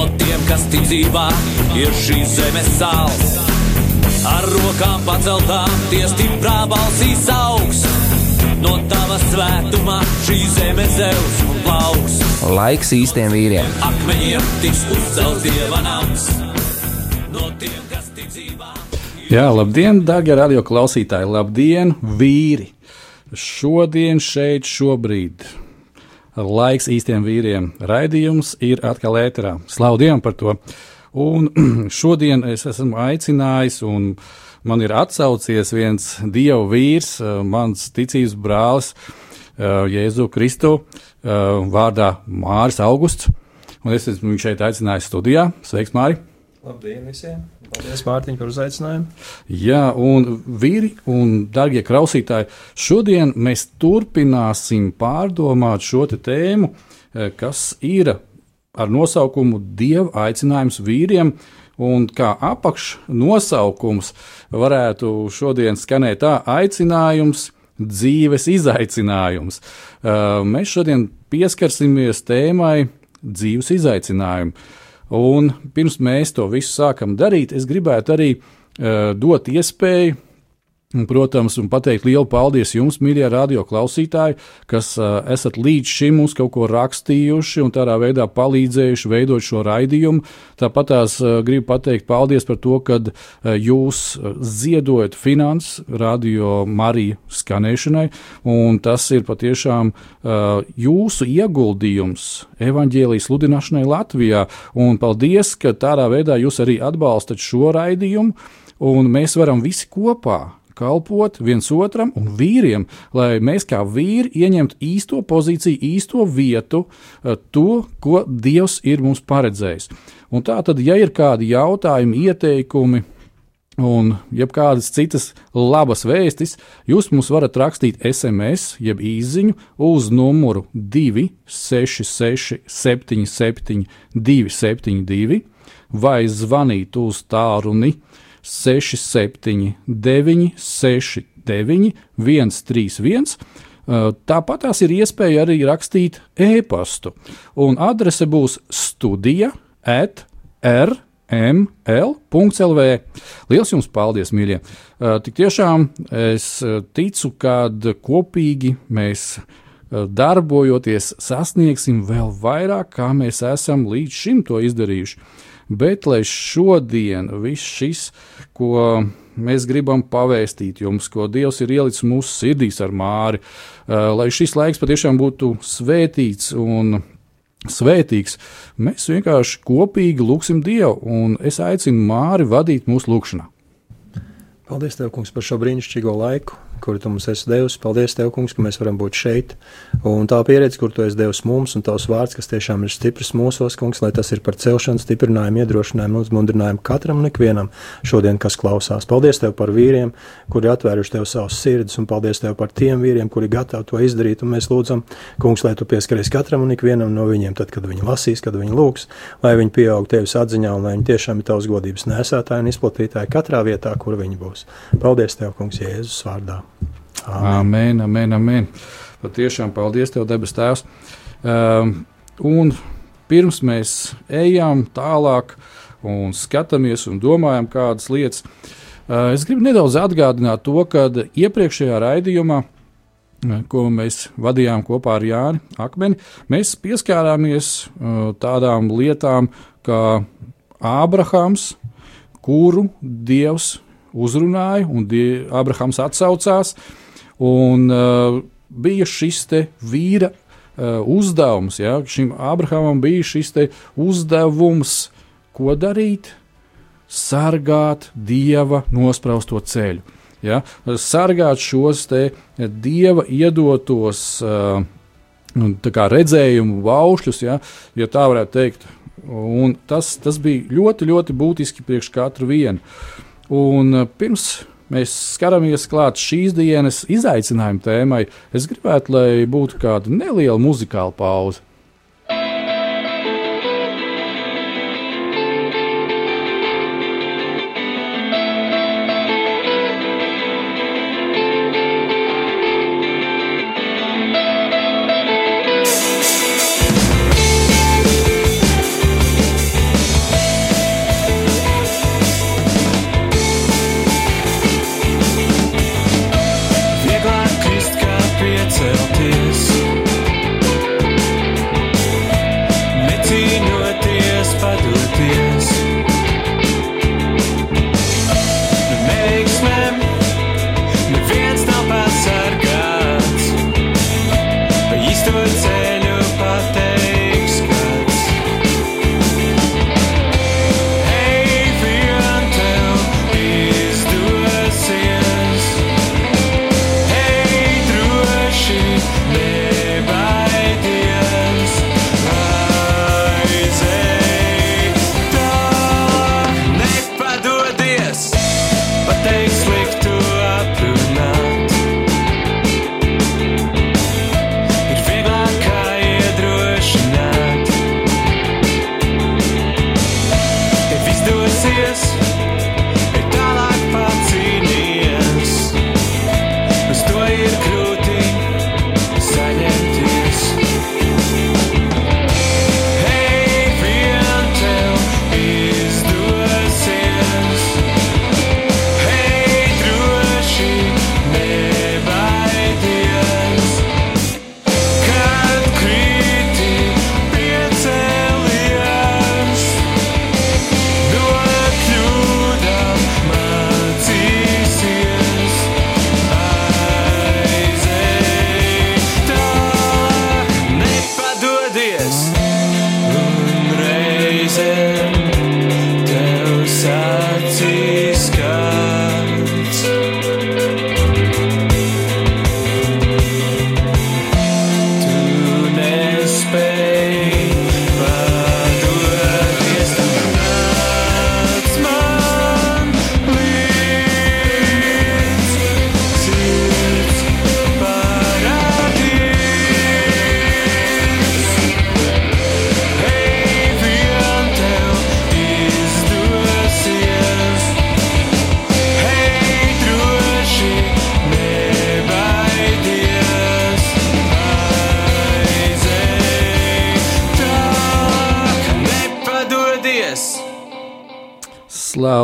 No tiem, kas ticībā ir šīs zemes sāls. Ar rokām paceltām, tie stiprā balsīs augs. No tava svētumā šī zeme zeus un plauks. Laiks īstiem vīriem! Akmeņiem tiks uzcelts dieva nams. No tiem, kas ticībā. Jā, labdien, darbie radio klausītāji! Labdien, vīri! Šodien, šeit, šobrīd. Laiks īstiem vīriem. Raidījums ir atkal ēterā. Slavu Dievam par to! Un šodien es esmu aicinājis, un man ir atsaucies viens dievu vīrs, eh, mans ticības brālis, eh, Jēzu Kristu, eh, vārdā Māris Augusts. Un es esmu viņu šeit aicinājis studijā. Sveiks, Māri! Labdien visiem! Paldies, Mārtiņ, par uzaicinājumu! Jā, un vīri un darbie klausītāji, šodien mēs turpināsim pārdomāt šo tēmu, kas ir ar nosaukumu Dieva aicinājums vīriem. Un kā apakšnosaukums varētu šodien skanēt tā aicinājums, dzīves izaicinājums. Mēs šodien pieskarsimies tēmai dzīves izaicinājumu. Un pirms mēs to visu sākam darīt, es gribētu arī uh, dot iespēju Un, protams, un pateikt lielu paldies jums, mīļie radio klausītāji, kas uh, esat līdz šim mums kaut ko rakstījuši un tādā veidā palīdzējuši veidot šo raidījumu. Tāpat tās uh, gribu pateikt paldies par to, ka uh, jūs ziedojat finanses radio Mariju skanēšanai, un tas ir patiešām uh, jūsu ieguldījums evaņģēlijas sludināšanai Latvijā. Un paldies, ka tādā veidā jūs arī atbalstat šo raidījumu, un mēs varam visi kopā kalpot viens otram un vīriem, lai mēs kā vīri ieņemtu īsto pozīciju, īsto vietu, eh, to, ko Dievs ir mums paredzējis. Un tā tad, ja ir kādi jautājumi, ieteikumi, un jebkādas citas labas vēstis, jūs mums varat rakstīt SMS, jeb īsiņu uz numuru 266, 77, 272, vai zvanīt uz tālruni 67, 9, 6, 9, 131. Tāpat tās ir iespēja arī rakstīt e-pastu. Un adrese būs studija at rml.lv. Lielas jums paldies, mīļie! Tik tiešām es ticu, ka kopīgi mēs darbojoties sasniegsim vēl vairāk, kā mēs esam līdz šim to izdarījuši bet lai šodien viss šis, ko mēs gribam pavēstīt jums, ko Dievs ir ielicis mūsu sirdīs ar māri, lai šis laiks patiešām būtu svētīts un svētīgs, mēs vienkārši kopīgi lūgsim Dievu, un es aicinu Māri vadīt mūsu lūgšanā. Paldies, Tev, Kungs, par šo brīnišķīgo laiku, kuru tu mums esi devis. Paldies, Tev, Kungs, ka mēs varam būt šeit. Un tā pieredze, kur tu esi devis mums, un tavs vārds, kas tiešām ir stiprs mūsos, Kungs, lai tas ir par celšanu, stiprinājumu, iedrošinājumu, uzmundrinājumu katram un ikvienam šodien, kas klausās. Paldies Tev par vīriem, kuri atvēruši Tev savus sirdis, un paldies Tev par tiem vīriem, kuri gatavi to izdarīt. Un mēs lūdzam, Kungs, lai Tu pieskaries katram un ikvienam no viņiem, tad, kad viņi lasīs, kad viņi lūgs, lai viņi pieaug Tevis atziņā un lai viņi tiešām ir Tavs godības nesētāji un izplatītāji katrā vietā, kur viņi būs. Paldies Tev, Kungs, Jēzus vārdā! Amen, amen, amen. Patiešām paldies Tev, debes Tēvs. Um, un pirms mēs ejam tālāk un skatāmies un domājam kādas lietas, uh, es gribu nedaudz atgādināt to, ka iepriekšējā raidījumā, uh, ko mēs vadījām kopā ar Jāni Akmeni, mēs pieskārāmies uh, tādām lietām kā Ābrahams, kuru Dievs uzrunāja, un Abrahams atsaucās. Un, uh, bija šis vīra uh, uzdevums. Ja? Šim Abrahamam bija šis uzdevums, ko darīt? Sargāt dieva nospraustu ceļu. Ja? Sargāt šos dieva iedotos uh, redzējumu baušļus, ja? ja tā varētu teikt, Un tas, tas bija ļoti, ļoti būtiski priekš katru vienu. Un pirms mēs skaramies klāt šīs dienas izaicinājumu tēmai, es gribētu, lai būtu kāda neliela muzikāla pauze.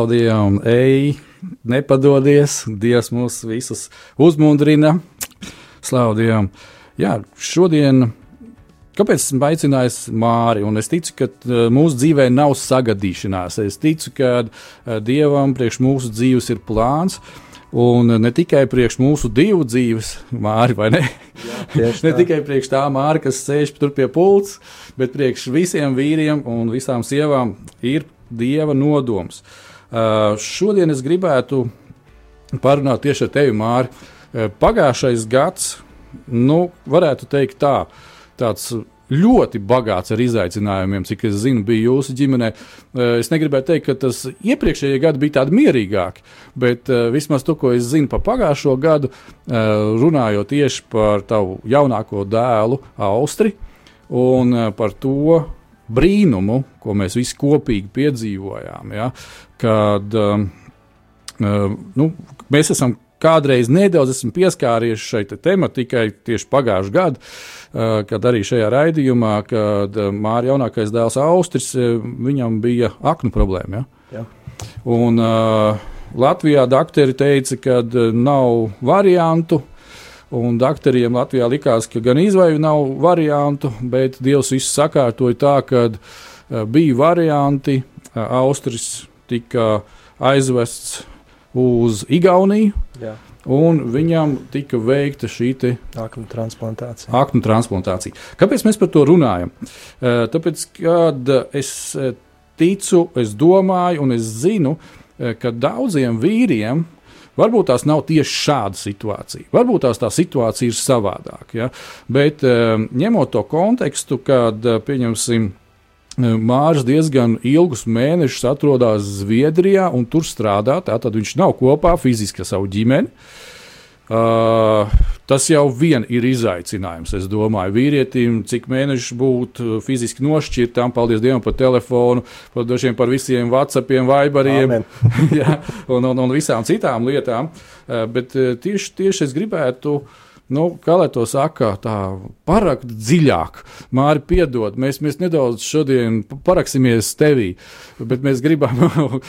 Slaudījām, ej, nepadodies, Dievs mūs visus uzmundrina, slaudījām. Jā, šodien, kāpēc esmu aicinājis Māri, un es ticu, ka uh, mūsu dzīvē nav sagadīšanās. Es ticu, ka uh, Dievam priekš mūsu dzīves ir plāns. Un ne tikai priekš mūsu divu dzīves, māri, vai ne? Jā, ne tikai priekš tā māra, kas sēž tur pie pults, bet priekš visiem vīriem un visām sievām ir dieva nodoms. Uh, šodien es gribētu parunāt tieši ar tevi, Māri. Uh, pagājušais gads, nu, varētu teikt tā, tāds ļoti bagāts ar izaicinājumiem, cik es zinu, bija jūsu ģimenē. Uh, es negribēju teikt, ka tas iepriekšējie gadi bija tādi mierīgāki, bet vismaz to, ko es zinu par pagājušo gadu, runājot tieši par tavu jaunāko dēlu, Austri, un par to, brīnumu, ko mēs visi kopīgi piedzīvojām. Ja, kad um, uh, nu, mēs esam kādreiz nedaudz pieskāries šai te tematikai tieši pagājušajā gadā, uh, kad arī šajā raidījumā, kad uh, Mārija jaunākais dēls Austris, viņam bija aknu problēma. Ja? Jā. Un, Latvijā doktori teica, ka nav variantu, Un doktoriem Latvijā likās, ka gan izvēle nav variantu, bet Dievs viss sakārtoja tā, ka bija varianti. Austris tika aizvests uz Igauniju. Jā. Un viņam tika veikta šī aknu transplantācija. aknu transplantācija. Kāpēc mēs par to runājam? Uh, tāpēc, kad es ticu, es domāju, un es zinu, ka daudziem vīriem Varbūt tās nav tieši šāda situācija. Varbūt tās tā situācija ir savādāka. Ja? Bet eh, ņemot to kontekstu, kad, eh, pieņemsim, Mārcis diezgan ilgus mēnešus atrodas Zviedrijā un tur strādā. Tātad viņš nav kopā fiziski ar savu ģimeni. Uh, tas jau vien ir izaicinājums. Es domāju, vīrietim, cik mēnešus būt fiziski nošķirtām, paldies Dievam par telefonu, par dažiem par visiem WhatsAppiem, Viberiem ja, un, un, un visām citām lietām. Uh, bet tieši, tieši es gribētu uh, nu, kā lai to saka, tā parakt dziļāk. Māri, piedod, mēs, mēs nedaudz šodien paraksimies tevī, bet mēs gribam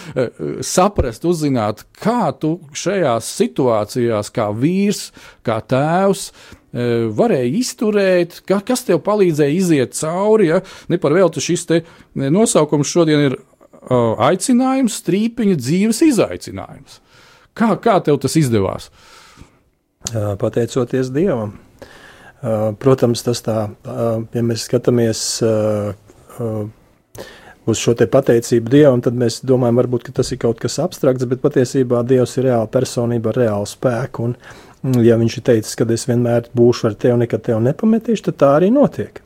saprast, uzzināt, kā tu šajās situācijās, kā vīrs, kā tēvs, e, varēja izturēt, ka, kas tev palīdzēja iziet cauri. Ja? Ne par velti šis nosaukums šodien ir uh, aicinājums, strīpiņa dzīves izaicinājums. Kā, kā tev tas izdevās? Uh, pateicoties Dievam. Protams, tas tā, ja mēs skatāmies uz šo pateicību Dievam, tad mēs domājam, varbūt, tas ir kaut kas abstrakts, bet patiesībā Dievs ir reāla personība ar reālu spēku. Un, ja viņš ir teicis, ka es vienmēr būšu ar tevi, nekad tevi nepametīšu, tad tā arī notiek.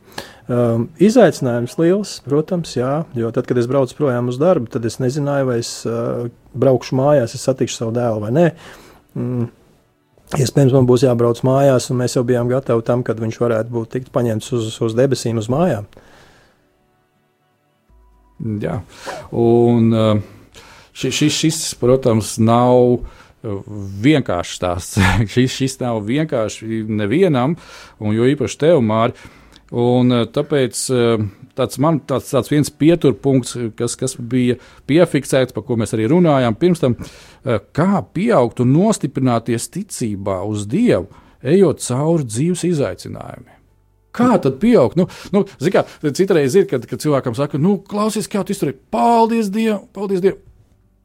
Um, izaicinājums liels, protams, jā, jo tad, kad es braucu projām uz darbu, tad es nezināju, vai es uh, braukšu mājās, es satikšu savu dēlu vai nē. Mm, Iespējams, man būs jābrauc mājās, un mēs jau bijām gatavi tam, kad viņš varētu būt tikt paņemts uz, uz debesīm, uz mājām. Jā, un šis, šis, šis protams, nav vienkāršs stāsts. šis, šis nav vienkārši nevienam, un jo īpaši tev, Mārķis. Un tāpēc tāds, man, tāds, tāds viens pieturpunkts, kas, kas bija piefiksēts, par ko mēs arī runājām pirms tam, eh, kā pieaugt un nostiprināties ticībā uz Dievu, ejot cauri dzīves izaicinājumiem. Kā tad pieaugt? Nu, nu, kā, citreiz ir, kad, kad cilvēkam saka, nu, klausies, kā tu izturēji. Paldies Dievam, paldies Dievam.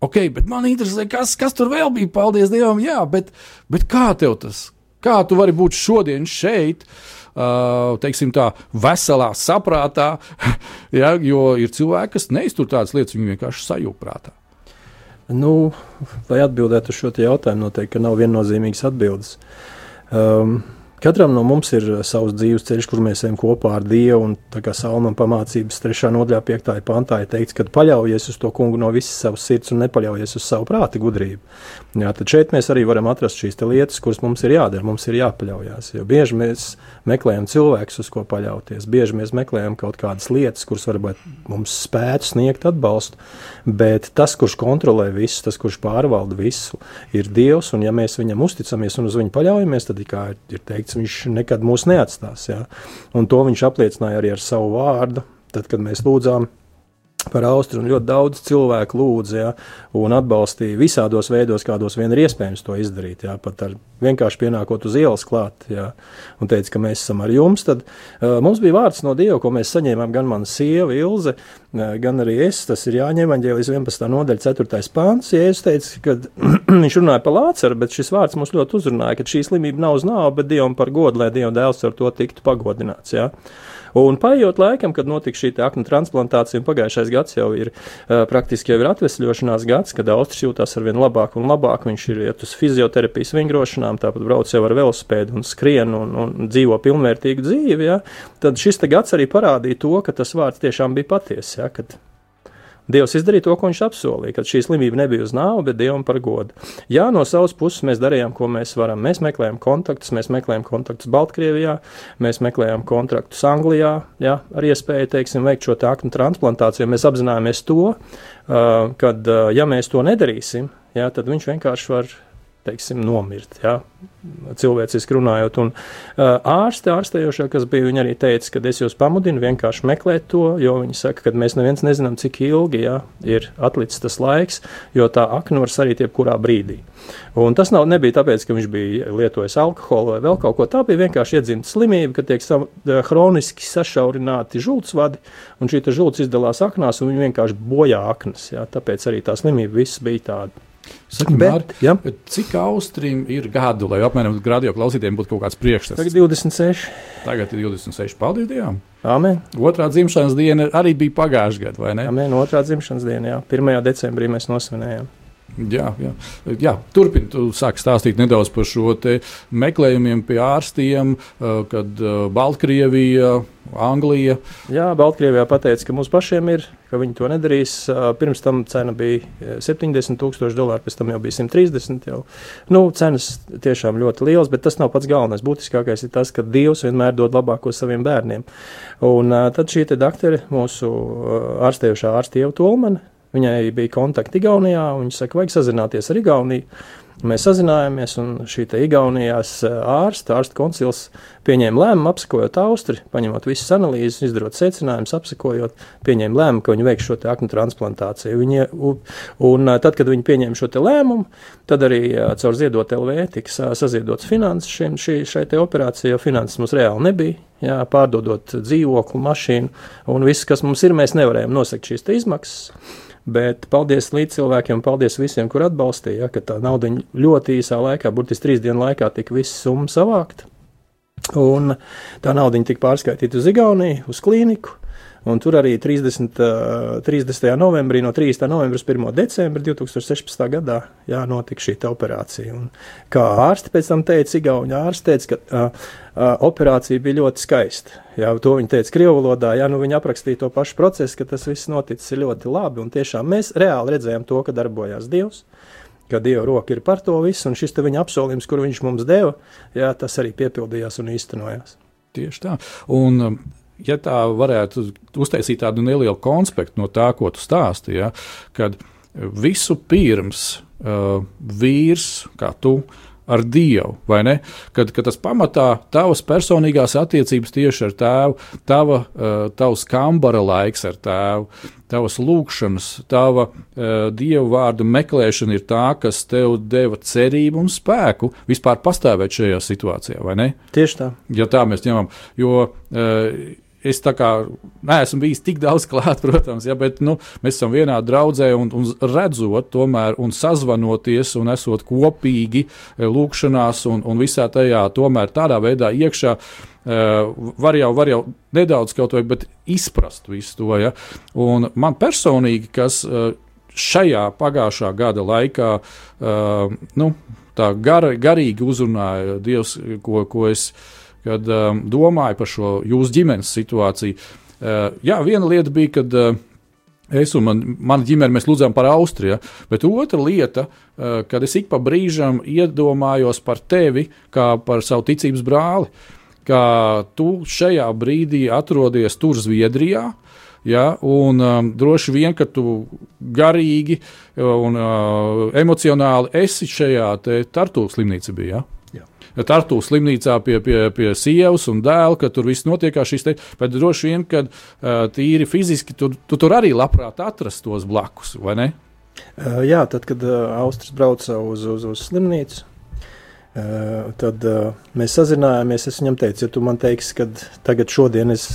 Ok, bet man interesē, kas, kas tur vēl bija. Paldies Dievam, jā, bet, bet kā tev tas? Kā tu vari būt šodien šeit? Uh, teiksim, tā, veselā saprātā, ja, jo ir cilvēki, kas neiztur tādas lietas, viņi vienkārši sajūprātā. Nu, lai atbildētu uz šo jautājumu, noteikti nav viennozīmīgas atbildes. Um, Katram no mums ir uh, savs dzīves ceļš, kur mēs ejam kopā ar Dievu. Un, tā kā Salman pamācības 3. nodaļā, 5. pantā ir teikts, ka paļaujies uz to kungu no visas savas sirds un nepaļaujies uz savu prāta gudrību. Jā, tad šeit mēs arī varam atrast šīs lietas, kuras mums ir jādara, mums ir jāpaļaujas. Jo bieži mēs meklējam cilvēkus, uz ko paļauties. Bieži mēs meklējam kaut kādas lietas, kuras varbūt mums spētu sniegt atbalstu, bet tas, kurš kontrolē visu, tas, kurš pārvalda visu, ir Dievs. Un ja mēs viņam uzticamies un uz viņu paļaujamies, tad, kā ir teikt, noteikts, viņš nekad mūs neatstās. Jā. Un to viņš apliecināja arī ar savu vārdu, tad, kad mēs lūdzām par Austriju, ļoti daudz cilvēku lūdza ja, un atbalstīja visādos veidos, kādos vien ir iespējams to izdarīt. Ja, pat ar vienkārši pienākot uz ielas klāt ja, un teica, ka mēs esam ar jums. Tad uh, mums bija vārds no Dieva, ko mēs saņēmām gan mana sieva Ilze, uh, gan arī es. Tas ir jāņem evaņģēlijas 11. nodaļa, 4. pāns. Ja es teicu, ka viņš runāja par Lāceru, bet šis vārds mums ļoti uzrunāja, ka šī slimība nav uz nāvu, bet Dievam par godu, lai Dieva dēls ar to tiktu pagodināts. Ja. Un paiet laikam, kad notika šī aknu transplantācija, un pagājušais gads jau ir uh, praktiski jau ir atvesļošanās gads, kad Austris jūtas ar vien labāk un labāk. Viņš ir iet uz fizioterapijas vingrošanām, tāpat brauc jau ar velospēdu un skrien un, un dzīvo pilnvērtīgu dzīvi. Ja? Tad šis gads arī parādīja to, ka tas vārds tiešām bija patiesa. Ja? Kad Dievs izdarīja to, ko viņš apsolīja, ka šī slimība nebija uz nāvi, bet Dievam par godu. Jā, no savas puses mēs darījām, ko mēs varam. Mēs meklējām kontaktus, mēs meklējām kontaktus Baltkrievijā, mēs meklējām kontaktus Anglijā, jā, ar iespēju, teiksim, veikt šo aknu transplantāciju. Mēs apzināmies to, ka, ja mēs to nedarīsim, jā, tad viņš vienkārši var teiksim, nomirt. Ja? Cilvēciski runājot, un uh, ārste, ārstējošā, kas bija, viņa arī teica, ka es jūs pamudinu vienkārši meklēt to, jo viņi saka, ka mēs neviens nezinām, cik ilgi ja, ir atlicis tas laiks, jo tā akna var sarīt jebkurā brīdī. Un tas nav, nebija tāpēc, ka viņš bija lietojis alkoholu vai vēl kaut ko. Tā bija vienkārši iedzimta slimība, ka tiek sa hroniski sašaurināti žultsvadi, un šī žults izdalās aknās, un viņi vienkārši bojā aknas. Ja? Tāpēc arī tā slimība viss bija tāda. Saki, Bet, Mār, ja? Cik austrīm ir gadu, lai apmēram radio klausītājiem būtu kaut kāds priekšstats? Tagad 26. Tagad ir 26. Paldies Dievam! Amen. Otrā dzimšanas diena arī bija pagājušā gada, vai ne? Amen. Otrā dzimšanas diena, jā. 1. decembrī mēs nosvinējām. Jā, jā. jā turpiniet, sāk stāstīt nedaudz par šo meklējumiem pie ārstiem, kad Baltkrievija Anglija. Jā, Baltkrievijā pateica, ka mums pašiem ir, ka viņi to nedarīs. Pirms tam cena bija 70 tūkstoši dolāru, pēc tam jau bija 130. Jau. Nu, cenas tiešām ļoti lielas, bet tas nav pats galvenais. Būtiskākais ir tas, ka Dievs vienmēr dod labāko saviem bērniem. Un tad šī doktora, mūsu ārstējušā ārsta Ieva Tolmane, viņai bija kontakti Igaunijā, un viņa saka, vajag sazināties ar Igauniju. Mēs sazinājāmies, un šī Igaunijas ārsta, ārsta koncils pieņēma lēmumu, apsakojot Austriju, paņemot visas analīzes, izdarot secinājumus, apsakojot, pieņēma lēmumu, ka viņi veiks šo aknu transplantāciju. Viņi, un tad, kad viņi pieņēma šo lēmumu, tad arī caur ziedot LV tiks saziedots finanses šim, šī, šai operācijai, jo finanses mums reāli nebija. Jā, pārdodot dzīvokli, mašīnu un viss, kas mums ir, mēs nevarējām nosakt šīs izmaksas. Bet paldies līdz cilvēkiem, paldies visiem, kur atbalstīja, ja, ka tā nauda ļoti īsā laikā, burtiski trīs dienu laikā, tika visa summa savākta. Un tā nauda tika pārskaitīta uz Igauniju, uz klīniku. Un tur arī 30, 30. novembrī, no 30. novembra līdz 1. decembrim 2016. gadā jā, notika šī operācija. Un kā ārsti pēc tam teica, Igaunija ārsts teica, ka uh, uh, operācija bija ļoti skaista. Jā, to viņi teica Krievu valodā, jā, nu viņi aprakstīja to pašu procesu, ka tas viss noticis ļoti labi. Un tiešām mēs reāli redzējām to, ka darbojās Dievs ka Dieva roka ir par to visu, un šis viņa apsolījums, kur viņš mums deva, jā, tas arī piepildījās un īstenojās. Tieši tā. Un, ja tā varētu uztaisīt tādu nelielu konspektu no tā, ko tu stāstīji, ja, kad visu pirms uh, vīrs, kā tu, ar Dievu, vai ne? Kad, kad tas pamatā tavas personīgās attiecības tieši ar tēvu, tava, uh, tavs kambara laiks ar tēvu, tavas lūkšanas, tava uh, dievu vārdu meklēšana ir tā, kas tev deva cerību un spēku vispār pastāvēt šajā situācijā, vai ne? Tieši tā. Ja tā mēs ņemam, jo uh, es tā kā neesmu bijis tik daudz klāt, protams, ja, bet nu, mēs esam vienā draudzē un, un redzot, tomēr, un sazvanoties un esot kopīgi e, lūkšanās un, un visā tajā, tomēr tādā veidā iekšā. Uh, var, jau, var jau nedaudz kaut vai izprast visu to. Ja? Un man personīgi, kas uh, šajā pagājušā gada laikā uh, nu, tā gar, garīgi uzrunāja Dievs, ko, ko es uh, kad um, domāju par šo jūsu ģimenes situāciju. Uh, jā, viena lieta bija, kad uh, es un man, mana ģimene mēs lūdzām par Austriju, bet otra lieta, uh, kad es ik pa brīžam iedomājos par tevi kā par savu ticības brāli, ka tu šajā brīdī atrodies tur Zviedrijā. Ja, un um, droši vien, ka tu garīgi un uh, emocionāli esi šajā Tartu slimnīcā. Ja? Tartu slimnīcā pie, pie, pie sievas un dēla, ka tur viss notiek bet droši vien, ka tīri fiziski tu, tu tur arī labprāt atrastos blakus, vai ne? Jā, tad, kad Austris brauca uz, uz, uz slimnīcu, tad mēs sazinājāmies. Es viņam teicu, ja tu man teiksi, ka tagad, šodien es,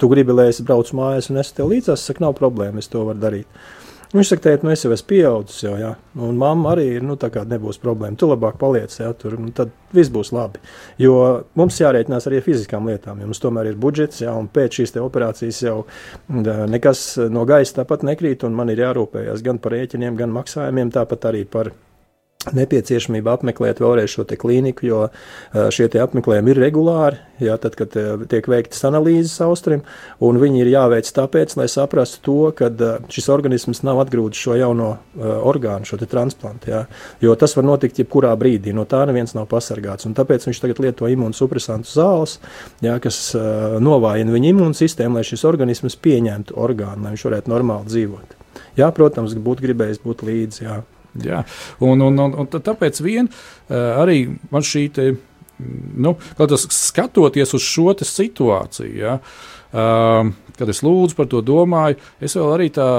tu gribi, lai es braucu mājās un es tev līdzās, es saku, nav problēma, es to varu darīt. Viņš saka, tēt, nu es jau esmu pieaudzis, jau, jā. un mamma arī ir, nu tā kā nebūs problēma. Tu labāk paliec, jā, tur, un tad viss būs labi. Jo mums jārēķinās arī ar fiziskām lietām, jo mums tomēr ir budžets, jā, un pēc šīs operācijas jau nekas no gaisa tāpat nekrīt, un man ir jārūpējas gan par rēķiniem, gan maksājumiem, tāpat arī par nepieciešamība apmeklēt vēlreiz šo klīniku, jo šie apmeklējumi ir regulāri. Jā, tad, kad tiek veiktas analīzes austrim, un viņi ir jāveic tāpēc, lai saprastu to, ka šis organisms nav atgrūdis šo jauno orgānu, šo transplantu. Jā, jo tas var notikt jebkurā brīdī, no tā neviens nav pasargāts. Tāpēc viņš tagad lieto imūnsupresantu zāles, jā, kas novājina viņa imūnsistēmu, lai šis organisms pieņemtu orgānu, lai viņš varētu normāli dzīvot. Jā, protams, būtu gribējis būt līdzi. Jā. Jā. Un, un, un, un tāpēc vien uh, arī man šī te, nu, skatoties uz šo situāciju, ja, uh, kad es lūdzu par to domāju, es vēl arī tā,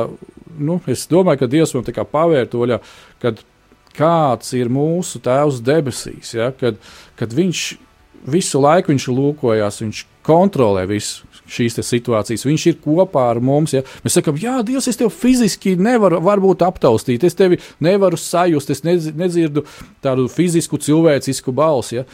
nu, es domāju, ka Dievs man tā kā pavēr to, ja, kad kāds ir mūsu Tēvs debesīs, ja, kad, kad Viņš visu laiku viņš lūkojās, viņš kontrolē visu šīs situācijas. Viņš ir kopā ar mums. Ja? Mēs sakām, Jā, Dievs, es tevi fiziski nevaru varbūt aptaustīt, es tevi nevaru sajust, es nedzirdu tādu fizisku, cilvēcisku balsi. Ja?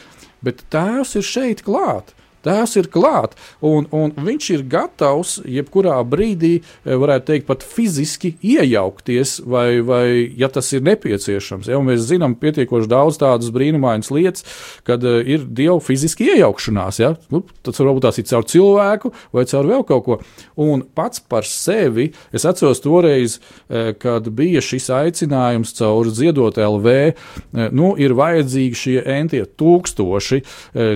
Bet Tēvs ir šeit klāt. Tās ir klāt. Un, un viņš ir gatavs jebkurā brīdī, eh, varētu teikt, pat fiziski iejaukties, vai, vai ja tas ir nepieciešams. Ja? Un mēs zinām pietiekoši daudz tādas brīnumainas lietas, kad uh, ir dievu fiziski iejaukšanās. Ja? Nu, tas varbūt tās ir caur cilvēku vai caur vēl kaut ko. Un pats par sevi, es atceros toreiz, uh, kad bija šis aicinājums caur ziedot LV, nu, ir vajadzīgi šie entie tūkstoši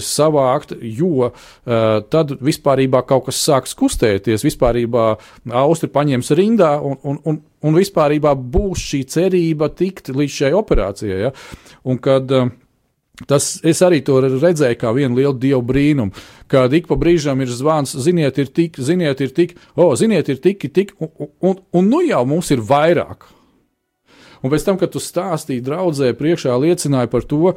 savākt, jo tad vispār kaut kas sāks kustēties, vispār Austri paņems rindā un, un, un, un vispār būs šī cerība tikt līdz šai operācijai. Ja? Un kad, Tas es arī to redzēju kā vienu lielu dievu brīnumu, kad ik pa brīžam ir zvans, ziniet, ir tik, ziniet, ir tik, o, ziniet, ir tik, tik, un, un, un nu jau mums ir vairāk. Un pēc tam, kad tu stāstīji draudzē priekšā, liecināji par to,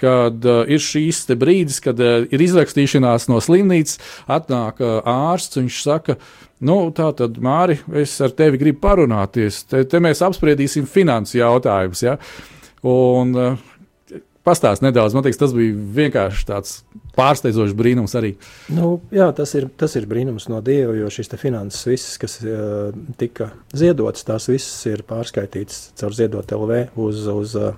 kad uh, ir šīs brīdis, kad uh, ir izrakstīšanās no slimnīcas, atnāk uh, ārsts, viņš saka, nu, tā tad, Māri, es ar tevi gribu parunāties, te, te mēs apspriedīsim finansu jautājumus, ja? un uh, pastāst nedaudz, man liekas, tas bija vienkārši tāds pārsteidzošs brīnums arī. Nu, jā, tas ir, tas ir brīnums no Dieva, jo šīs finanses visas, kas uh, tika ziedotas, tās visas ir pārskaitītas caur ziedot LV uz, uz uh,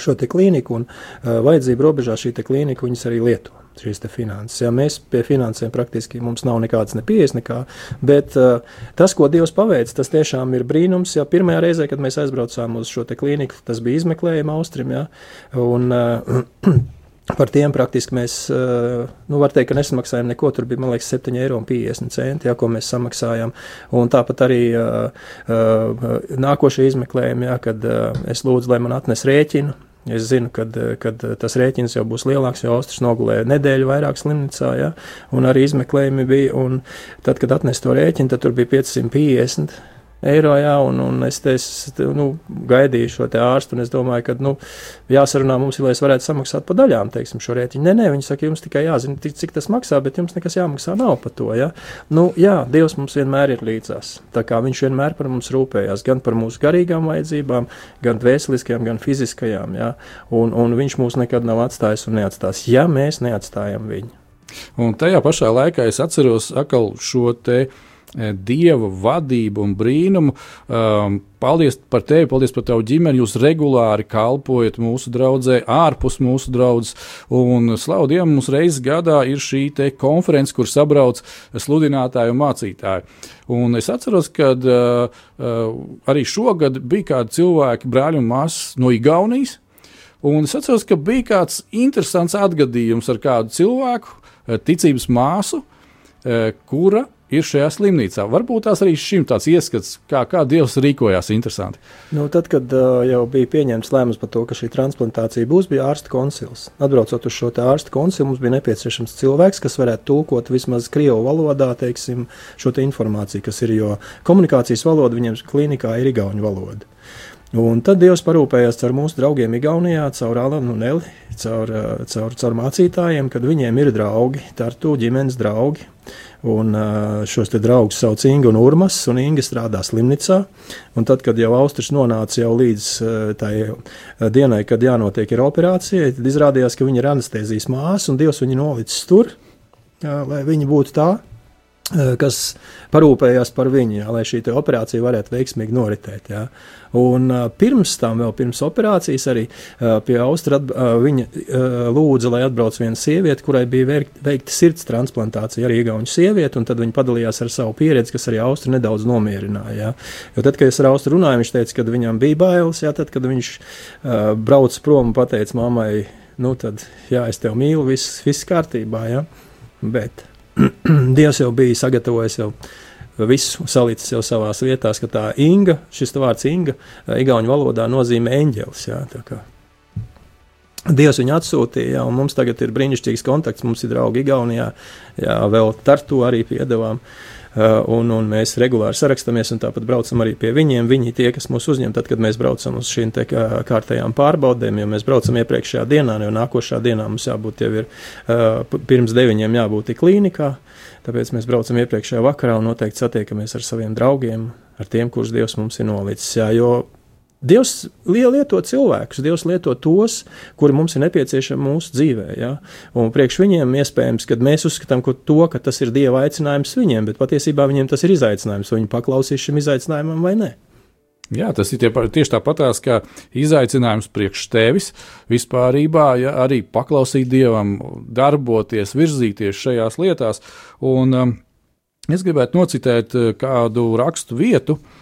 šo klīniku, un uh, vajadzību robežā šī klīnika viņas arī lieto. Šīs finanses. Ja mēs pie finansēm praktiski mums nav nekādas nepieejas, nekā, bet uh, tas, ko Dievs paveic, tas tiešām ir brīnums. Ja pirmajā reizē, kad mēs aizbraucām uz šo klīniku, tas bija izmeklējuma austrim, ja, un uh, Par tiem praktiski mēs, nu, var teikt, ka nesamaksājām neko. Tur bija, man liekas, 7,50 eiro, ja, ko mēs samaksājām. Un tāpat arī uh, nākošie izmeklējumi, ja, kad uh, es lūdzu, lai man atnes rēķinu. Es zinu, ka tas rēķins jau būs lielāks, jo Austrijas nogulēja nedēļu vairāk slimnīcā, ja, un arī izmeklējumi bija. Un tad, kad atnes to rēķinu, tad tur bija 550 eiro. Jā, un, un es, te, es nu, gaidīju šo ārstu, un es domāju, ka nu, jāsarunā mums, lai es varētu samaksāt pa daļām teiksim, šo rēķinu. Nē, nē, viņi saka, jums tikai jāzina, cik tas maksā, bet jums nekas jāmaksā nav par to. Ja? Nu, jā, Dievs mums vienmēr ir līdzās. Viņš vienmēr par mums rūpējās, gan par mūsu garīgām vajadzībām, gan dvēseliskajām, gan fiziskajām. Ja? Un, un Viņš mūs nekad nav atstājis un neatstās, ja mēs neatstājam viņu. Un tajā pašā laikā es atceros šo te dieva vadību un brīnumu. Um, paldies par tevi, paldies par tavu ģimeni. Jūs regulāri kalpojat mūsu draugai, ārpus mūsu draugas. Un slavu Dievam, mums reizes gadā ir šī konference, kur sabrauc sludinātāji un mācītāji. Un es atceros, ka uh, uh, arī šogad bija kādi cilvēki, brāļi un māsas no Igaunijas. Un es atceros, ka bija kāds interesants atgadījums ar kādu cilvēku, ticības māsu, kura ir šajā slimnīcā. Varbūt tās arī šim tāds ieskats, kā, kā Dievs rīkojās interesanti. Nu, tad, kad uh, jau bija pieņemts lēmums par to, ka šī transplantācija būs, bija ārsta konsils. Atbraucot uz šo ārsta konsilu, mums bija nepieciešams cilvēks, kas varētu tulkot vismaz krievu valodā teiksim, šo te informāciju, kas ir, jo komunikācijas valoda viņiem klinikā ir igauņu valoda. Un tad Dievs parūpējās ar mūsu draugiem Igaunijā, caur Alanu un Eli, caur, caur, caur mācītājiem, kad viņiem ir draugi, tartu ģimenes draugi. Un šos draugus sauc Inga un Urmas, un Inga strādā slimnīcā. Un tad, kad jau Austrijas nonāca jau līdz tai dienai, kad jānotiek ir operācijai, tad izrādījās, ka viņa ir anestezijas māsa, un Dievs viņu nolicis tur, lai viņa būtu tā, Eh, kas parūpējās par viņu, jā, lai šī operācija varētu veiksmīgi noritēt. Jā. Un, uh, pirms tam, vēl pirms operācijas, arī uh, pie Austra uh, viņa uh, lūdza, lai atbrauc viena sieviete, kurai bija veikta, veikta sirds transplantācija, arī Igaunijas sieviete, un tad viņa padalījās ar savu pieredzi, kas arī Austra nedaudz nomierināja. Jā. Jo tad, kad es ar Austra runāju, viņš teica, ka viņam bija bailes, jā, tad, kad viņš uh, brauc prom un pateica mammai, nu tad, jā, es tevi mīlu, viss, viss kārtībā, jā. Bet Dievs jau bija sagatavojis jau visu salicis jau savā vietā, ka tā Inga, šis vārds Inga, Igaunijas valodā nozīmē eņģelis. Jā, Dievs viņu atsūtīja, un mums tagad ir brīnišķīgs kontakts. Mums ir draugi Igaunijā, jā, vēl Tartu arī piedāvājam. Uh, un, un mēs regulāri sarakstamies un tāpat braucam arī pie viņiem. Viņi tie, kas mūs uzņem, tad, kad mēs braucam uz šīm kārtējām pārbaudēm, jo mēs braucam iepriekšējā dienā, jo nākošā dienā mums jābūt jau ir uh, pirms deviņiem jābūt klīnikā. Tāpēc mēs braucam iepriekšējā vakarā un noteikti satiekamies ar saviem draugiem, ar tiem, kurus Dievs mums ir nolicis. Jā, jo Dievs lieto cilvēkus, Dievs lieto tos, kuri mums ir nepieciešami mūsu dzīvē. Ja? Un priekš viņiem iespējams, kad mēs uzskatām ka to, ka tas ir Dieva aicinājums viņiem, bet patiesībā viņiem tas ir izaicinājums, vai viņi paklausīs šim izaicinājumam vai nē. Jā, tas ir tie, tieši tāpatās, kā izaicinājums priekš tevis vispār, ja arī paklausīt Dievam, darboties, virzīties šajās lietās. Un, um, es gribētu nocitēt uh, kādu rakstu vietu, uh,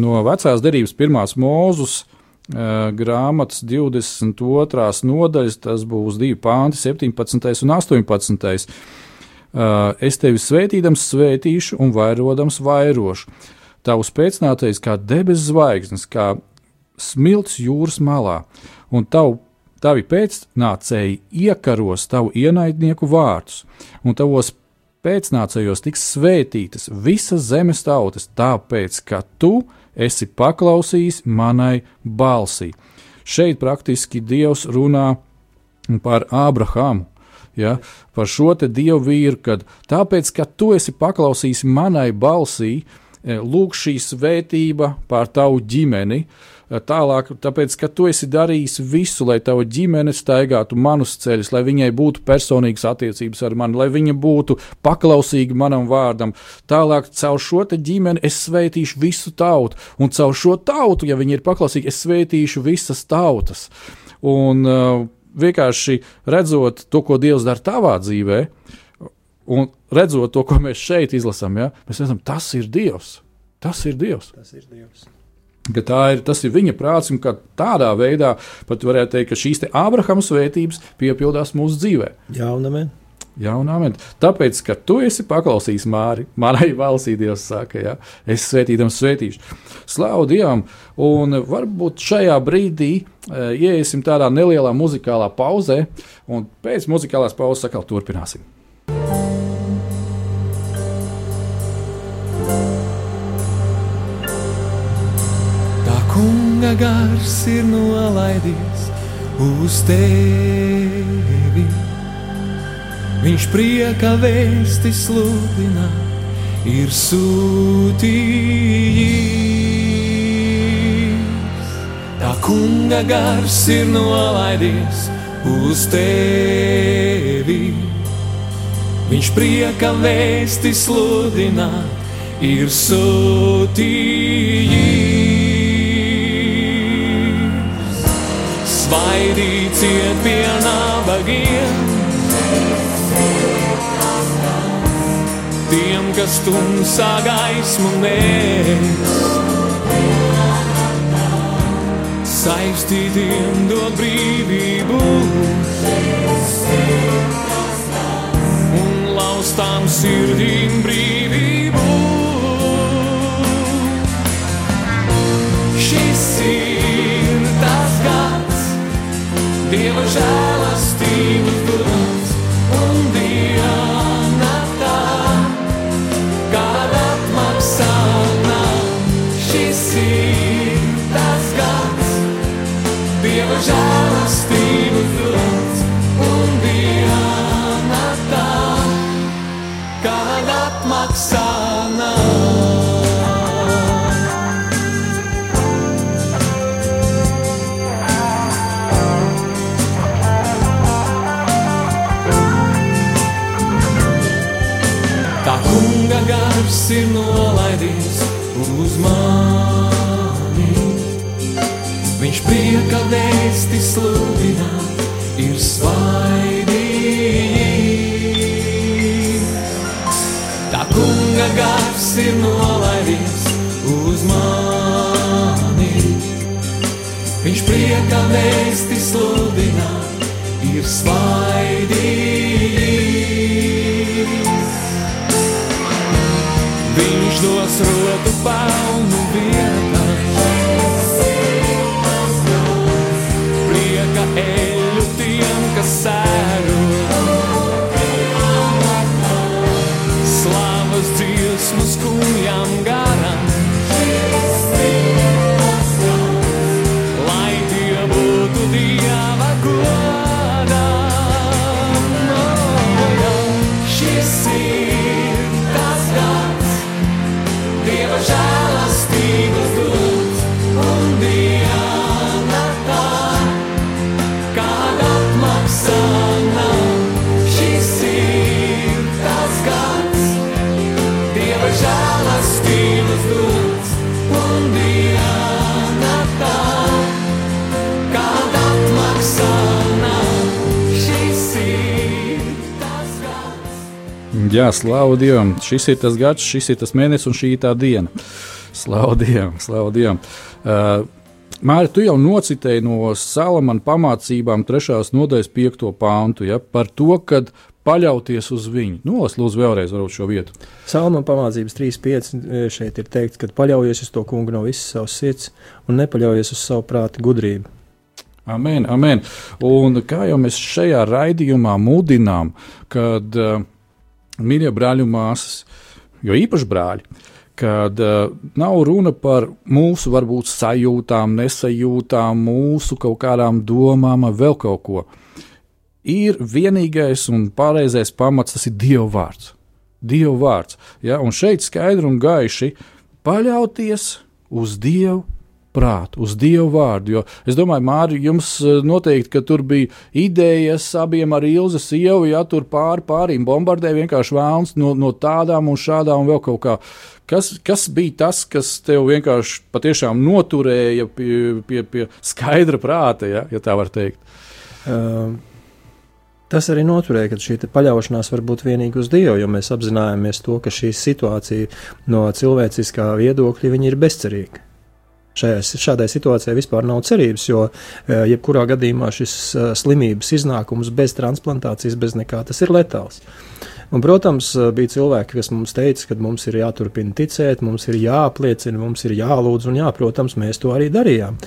no vecās derības pirmās mūzus eh, grāmatas 22. nodaļas, tas būs divi pānti, 17. un 18. Eh, es tevi svētīdams, svētīšu un vairodams vairošu. Tavs pēcnātais kā debesu zvaigznes, kā smilts jūras malā, un tavu tavi pēcnācēji iekaros tavu ienaidnieku vārdus, un tavos pēcnācējos tiks svētītas visas zemes tautas, tāpēc, ka tu esi paklausījis manai balsī. Šeit praktiski Dievs runā par Ābrahāmu. Ja, par šo te dievu vīru, kad tāpēc, ka tu esi paklausījis manai balsī, lūk šī svētība pār tavu ģimeni, uh, tālāk, tāpēc, ka tu esi darījis visu, lai tava ģimene staigātu manus ceļus, lai viņai būtu personīgas attiecības ar mani, lai viņa būtu paklausīga manam vārdam. Tālāk, caur šo ģimeni es svētīšu visu tautu, un caur šo tautu, ja viņi ir paklausīgi, es svētīšu visas tautas. Un uh, vienkārši redzot to, ko Dievs dara tavā dzīvē, un redzot to, ko mēs šeit izlasām, ja, mēs redzam, tas ir Dievs. Tas ir Dievs. Tas ir Dievs ka tā ir, tas ir viņa prāts, un tādā veidā pat varētu teikt, ka šīs Ābrahama svētības piepildās mūsu dzīvē. Jā, un amen. Jā, un amen. Tāpēc, ka tu esi paklausījis māri, manai valstī Dievs saka, ja, es svētīdams svētīšu. Slavu Dievam, un varbūt šajā brīdī e, ieiesim tādā nelielā muzikālā pauzē, un pēc muzikālās pauzes atkal turpināsim. Kunga gars ir nolaidies uz tevi. Viņš prieka vēsti sludina, ir sūtījis. Tā kunga gars ir nolaidies uz tevi. Viņš prieka vēsti sludina, ir sūtījis. Svaidīciet pie nabagiem. Tiem, kas tumsā gaismu nes, saistītiem dod brīvību un laustām sirdīm ir nolaidies uz mani. Viņš prieka vēsti sludina, ir svaidījis. Tā kunga gars ir nolaidies uz mani. Viņš prieka vēsti sludina, ir svaidījis. principal. Jā, slavu Dievam. Šis ir tas gads, šis ir tas mēnesis un šī ir tā diena. Slavu Dievam, slavu Dievam. Uh, Mārķis, tu jau nocitēji no Salamana pamācībām, 3. nodaļas 5. pāntu, ja, par to, ka paļauties uz viņu. Noslūdzu vēlreiz šo vietu. Salma pamācības 3.5. šeit ir teikts, ka paļaujies uz to kungu no visas savas sirds un nepaļaujies uz savu prātu gudrību. Amen, amen. Un kā jau mēs šajā raidījumā mudinām, kad uh, mīļie brāļi un māsas, jo īpaši brāļi, kad uh, nav runa par mūsu varbūt sajūtām, nesajūtām, mūsu kaut kādām domām, vēl kaut ko. Ir vienīgais un pareizais pamats, tas ir Dieva vārds. Dieva vārds. Ja? Un šeit skaidri un gaiši paļauties uz Dievu prātu, uz Dievu vārdu. Jo es domāju, Mārķis, jums noteikti, ka tur bija idejas abiem ar Ilzas sievu, ja tur pāri pārim bombardē vienkārši vēlns no, no tādām un šādām un vēl kaut kā. Kas, kas bija tas, kas tev vienkārši patiešām noturēja pie, pie, pie skaidra prāta, ja, ja tā var teikt? Uh, Tas arī noturēja, ka šī paļaušanās var būt tikai uz Dievu, jo mēs apzināmies to, ka šī situācija no cilvēciskā viedokļa ir bezcerīga. Šajā, šādai situācijai vispār nav cerības, jo jebkurā gadījumā šis slimības iznākums bez transplantācijas, bez nekā tas ir letāls. Un, protams, bija cilvēki, kas mums teica, ka mums ir jāturpina ticēt, mums ir jāapliecina, mums ir jālūdz, un, jā, protams, mēs to arī darījām.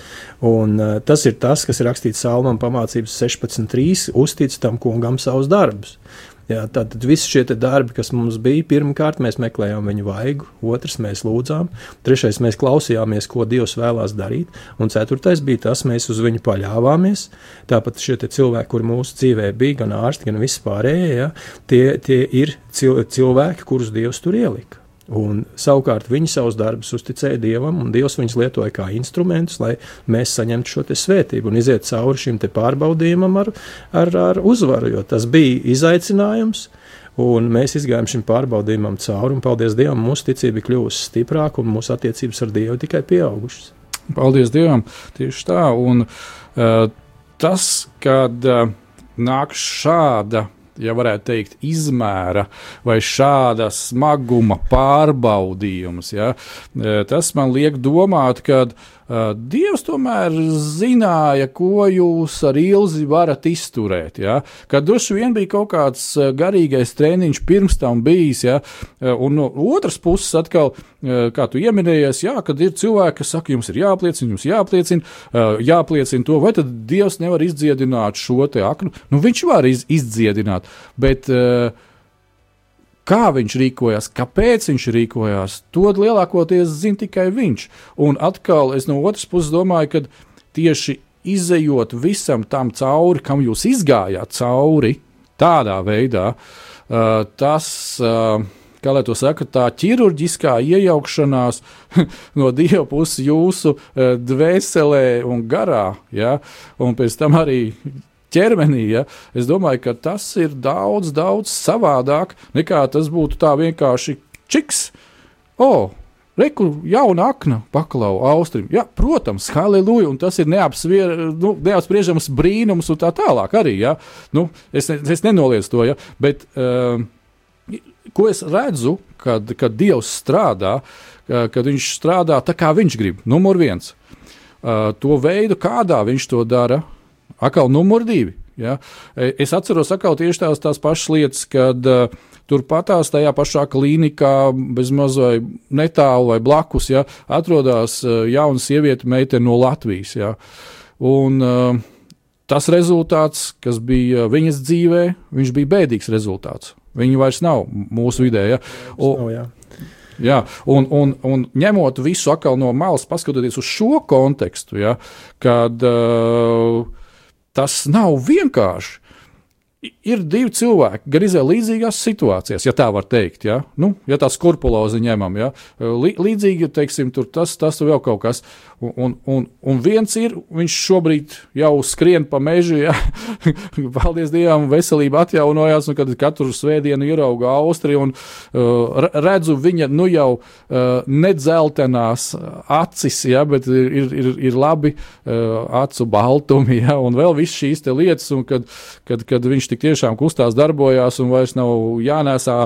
Un, tas ir tas, kas ir rakstīts Salmam pamācības 16.3. uztic tam kungam savus darbus. Jā, tātad visi šie darbi, kas mums bija, pirmkārt mēs meklējām viņu vaigu, otrs mēs lūdzām, trešais mēs klausījāmies, ko Dievs vēlās darīt, un ceturtais bija tas, mēs uz viņu paļāvāmies. Tāpat šie cilvēki, kur mūsu dzīvē bija, gan ārsti, gan vispārējie, ja, tie, tie ir cilvēki, kurus Dievs tur ielika. Un, savukārt viņi savus darbus uzticēja Dievam, un Dievs viņus lietoja kā instrumentus, lai mēs saņemtu šo svētību un iziet cauri šim pārbaudījumam ar, ar, ar uzvaru. Jo tas bija izaicinājums, un mēs gājām šim pārbaudījumam cauri. Paldies Dievam, mūsu ticība ir kļuvusi stiprāka un mūsu attiecības ar Dievu tikai pieaugušas. Paldies Dievam! Tieši tā. Un, uh, tas, kad uh, nāk šāda ja varētu teikt, izmēra vai šāda smaguma pārbaudījums. Ja? E, tas man liek domāt, ka Dievs tomēr zināja, ko jūs ar ilzi varat izturēt. Ja? Kad droši vien bija kaut kāds garīgais treniņš pirms tam bijis, ja? un no otras puses atkal. Kā tu pieminējies, jā, kad ir cilvēki, kas saka, jums ir jāapliecina, jums jāapliecina, jāapliecina to, vai tad Dievs nevar izdziedināt šo te aknu. Nu, viņš var iz, izdziedināt, bet uh, Kā viņš rīkojās, kāpēc viņš rīkojās, to lielākoties zina tikai viņš. Un atkal es no otras puses domāju, ka tieši izējot visam tam cauri, kam jūs izgājāt cauri, tādā veidā, uh, tas. Uh, kā lai to saka, tā ķirurģiskā iejaukšanās no dieva puses jūsu dvēselē un garā, ja? un pēc tam arī ķermenī, ja, es domāju, ka tas ir daudz, daudz savādāk nekā tas būtu tā vienkārši čiks. Oh, Reku jauna akna paklau austrim. Jā, protams, halleluja, un tas ir nu, neapspriežams brīnums un tā tālāk arī. Ja? Nu, es, es nenoliedzu to, ja? bet uh, ko es redzu, kad, kad Dievs strādā, uh, kad viņš strādā tā, kā viņš grib. Numur viens. Uh, to veidu, kādā viņš to dara, Akal numur divi. Ja? E, es atceros atkal tieši tās, tās pašas lietas, kad uh, turpatās tajā pašā klīnikā, bez mazai netālu vai blakus, ja, atrodas uh, jauna sieviete, meitene no Latvijas. Ja. Un, uh, tas rezultāts, kas bija viņas dzīvē, viņš bija bēdīgs rezultāts. Viņa vairs nav mūsu vidē. Ja. Un, nav, jā. Jā, un, un, un ņemot visu atkal no malas, paskatoties uz šo kontekstu, ja, kad uh, tas nav vienkārši. Ir divi cilvēki, gan izvēlēt līdzīgās situācijās, ja tā var teikt. Ja, nu, ja tā skrupulozi ņemam, ja, līdzīgi, teiksim, tur tas, tas vēl kaut kas. Un, un, un, viens ir, viņš šobrīd jau skrien pa mežu, ja, paldies Dievam, veselība atjaunojās, un kad katru svētdienu ierauga Austriju un uh, redzu viņa, nu jau uh, nedzeltenās acis, ja, bet ir, ir, ir labi uh, acu baltumi, ja, un vēl viss šīs lietas, un kad, kad, kad viņš tik tiešām kustās, darbojās, un vairs nav jānēsā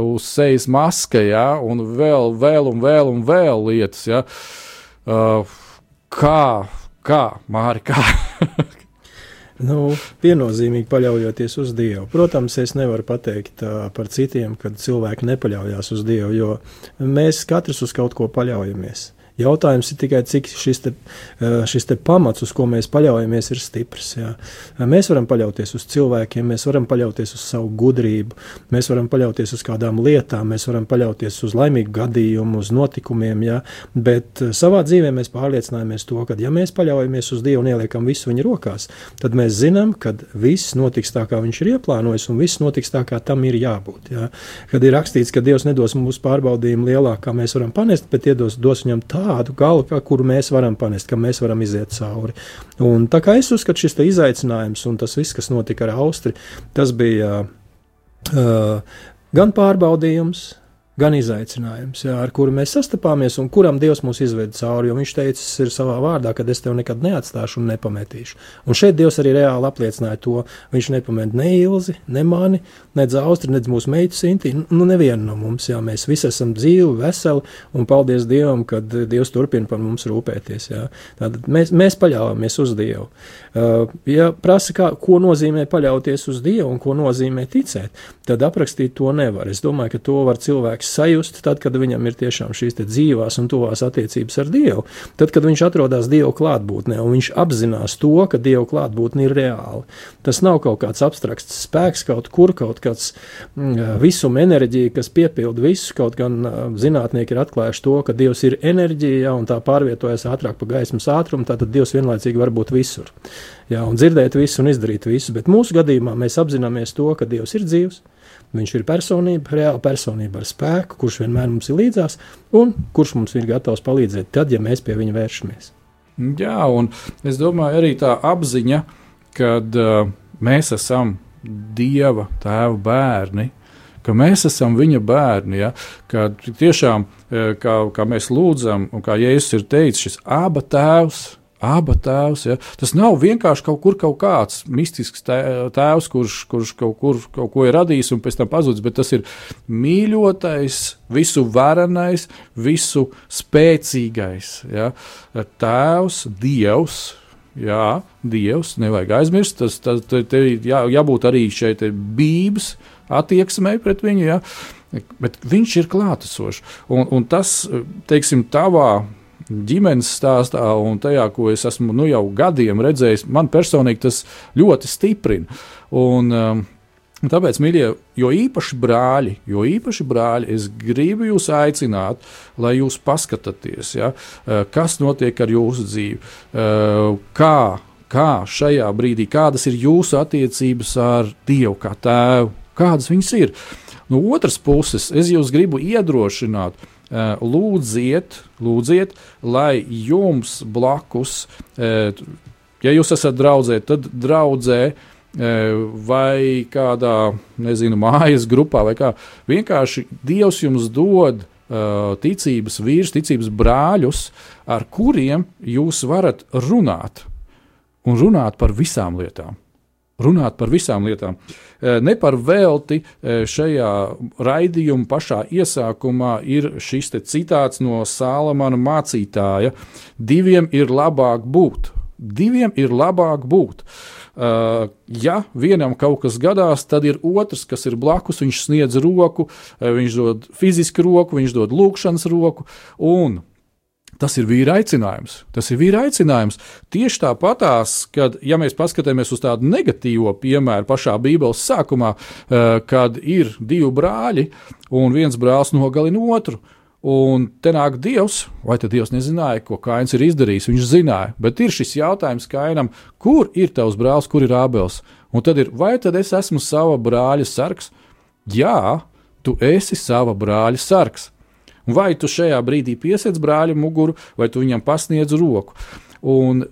uz sejas maska, ja, un vēl, vēl, un vēl, un vēl lietas. Ja. Uh, kā, kā, Māri, kā? Nu, viennozīmīgi paļaujoties uz Dievu. Protams, es nevaru pateikt uh, par citiem, kad cilvēki nepaļaujas uz Dievu, jo mēs katrs uz kaut ko paļaujamies. Jautājums ir tikai, cik šis, te, šis te pamats, uz ko mēs paļaujamies, ir stiprs. Jā. Mēs varam paļauties uz cilvēkiem, mēs varam paļauties uz savu gudrību, mēs varam paļauties uz kādām lietām, mēs varam paļauties uz laimīgu gadījumu, uz notikumiem, jā. bet savā dzīvē mēs pārliecināmies to, ka, ja mēs paļaujamies uz Dievu un ieliekam visu viņa rokās, tad mēs zinām, ka viss notiks tā, kā viņš ir ieplānojis, un viss notiks tā, kā tam ir jābūt. Jā. Kad ir rakstīts, ka Dievs nedos mums pārbaudījumu lielāku, kā mēs varam panest, bet iedos dos viņam tā tādu galu, kuru mēs varam panest, ka mēs varam iziet cauri. Un tā kā es uzskatu, šis izaicinājums un tas viss, kas notika ar Austriju, tas bija uh, gan pārbaudījums, gan izaicinājums, jā, ar kuru mēs sastapāmies un kuram Dievs mūs izved cauri. Jo Viņš teica, ir savā vārdā, ka es tevi nekad neatstāšu un nepametīšu. Un šeit Dievs arī reāli apliecināja to. Viņš nepamet ne ilzi, ne mani, ne dzaustri, ne mūsu meitu Sinti. Nu, nevienu no mums, jā, mēs visi esam dzīvi, veseli un paldies Dievam, ka Dievs turpina par mums rūpēties. Jā. Tātad mēs, mēs paļāvāmies uz Dievu. Uh, ja prasa, kā, ko nozīmē paļauties uz Dievu un ko nozīmē ticēt, tad aprakstīt to nevar. Es domāju, ka to var cilvēks sajust tad, kad viņam ir tiešām šīs dzīvās un tuvās attiecības ar Dievu. Tad, kad viņš atrodas Dieva klātbūtnē un viņš apzinās to, ka Dieva klātbūtne ir reāla. Tas nav kaut kāds abstrakts spēks kaut kur, kaut kāds mm, visuma enerģija, kas piepilda visu. Kaut gan zinātnieki ir atklājuši to, ka Dievs ir enerģija ja, un tā pārvietojas ātrāk pa gaismas ātrumu, tad Dievs vienlaicīgi var būt visur jā, un dzirdēt visu un izdarīt visu. Bet mūsu gadījumā mēs apzināmies to, ka Dievs ir dzīvs. Viņš ir personība, reāla personība ar spēku, kurš vienmēr mums ir līdzās un kurš mums ir gatavs palīdzēt, tad, ja mēs pie viņa vēršamies. Jā, un es domāju, arī tā apziņa, ka uh, mēs esam Dieva tēva bērni, ka mēs esam viņa bērni. Ja? Ka tiešām, kā, kā mēs lūdzam, un kā Jēzus ir teicis, šis aba tēvs Aba tēvs. Ja? Tas nav vienkārši kaut kur kaut kāds mistisks tēvs, kurš, kurš kaut, kur, kaut ko ir radījis un pēc tam pazudis, bet tas ir mīļotais, visu varenais, visu spēcīgais. Ja? Tēvs, Dievs. Jā, Dievs, nevajag aizmirst. Tas, tas te, te jā, jābūt arī šeit bības attieksmei pret viņu. Ja? Bet viņš ir klātesošs. Un, un tas, teiksim, tavā ģimenes stāstā un tajā, ko es esmu nu, jau gadiem redzējis, man personīgi tas ļoti stiprina. Un, um, Tāpēc, mīļie, jo īpaši brāļi, jo īpaši brāļi, es gribu jūs aicināt, lai jūs paskatāties, ja, uh, kas notiek ar jūsu dzīvi, uh, kā, kā šajā brīdī, kādas ir jūsu attiecības ar Dievu kā tēvu, kādas viņas ir. No otras puses, es jūs gribu iedrošināt, lūdziet, lūdziet, lai jums blakus, eh, ja jūs esat draudzē, tad draudzē eh, vai kādā, nezinu, mājas grupā vai kā. Vienkārši Dievs jums dod ticības vīrus, ticības brāļus, ar kuriem jūs varat runāt un runāt par visām lietām runāt par visām lietām. Eh, ne par velti eh, šajā raidījuma pašā iesākumā ir šis citāts no Sālamana mācītāja: Diviem ir labāk būt. Diviem ir labāk būt. Uh, ja vienam kaut kas gadās, tad ir otrs, kas ir blakus. Viņš sniedz roku, viņš dod fizisku roku, viņš dod lūkšanas roku. Un Tas ir vīra aicinājums. Tas ir vīra aicinājums. Tieši tāpatās, kad ja mēs paskatāmies uz tādu negatīvo piemēru pašā Bībeles sākumā, eh, kad ir divi brāļi un viens brālis nogalina otru. Un te nāk Dievs, vai tad Dievs nezināja, ko Kains ir izdarījis? Viņš zināja, bet ir šis jautājums Kainam, kur ir tavs brālis, kur ir Ābels? Un tad ir, vai tad es esmu sava brāļa sargs? Jā, tu esi sava brāļa sargs. Vai tu šajā brīdī piesiec brāļa muguru, vai tu viņam pasniedz roku. Un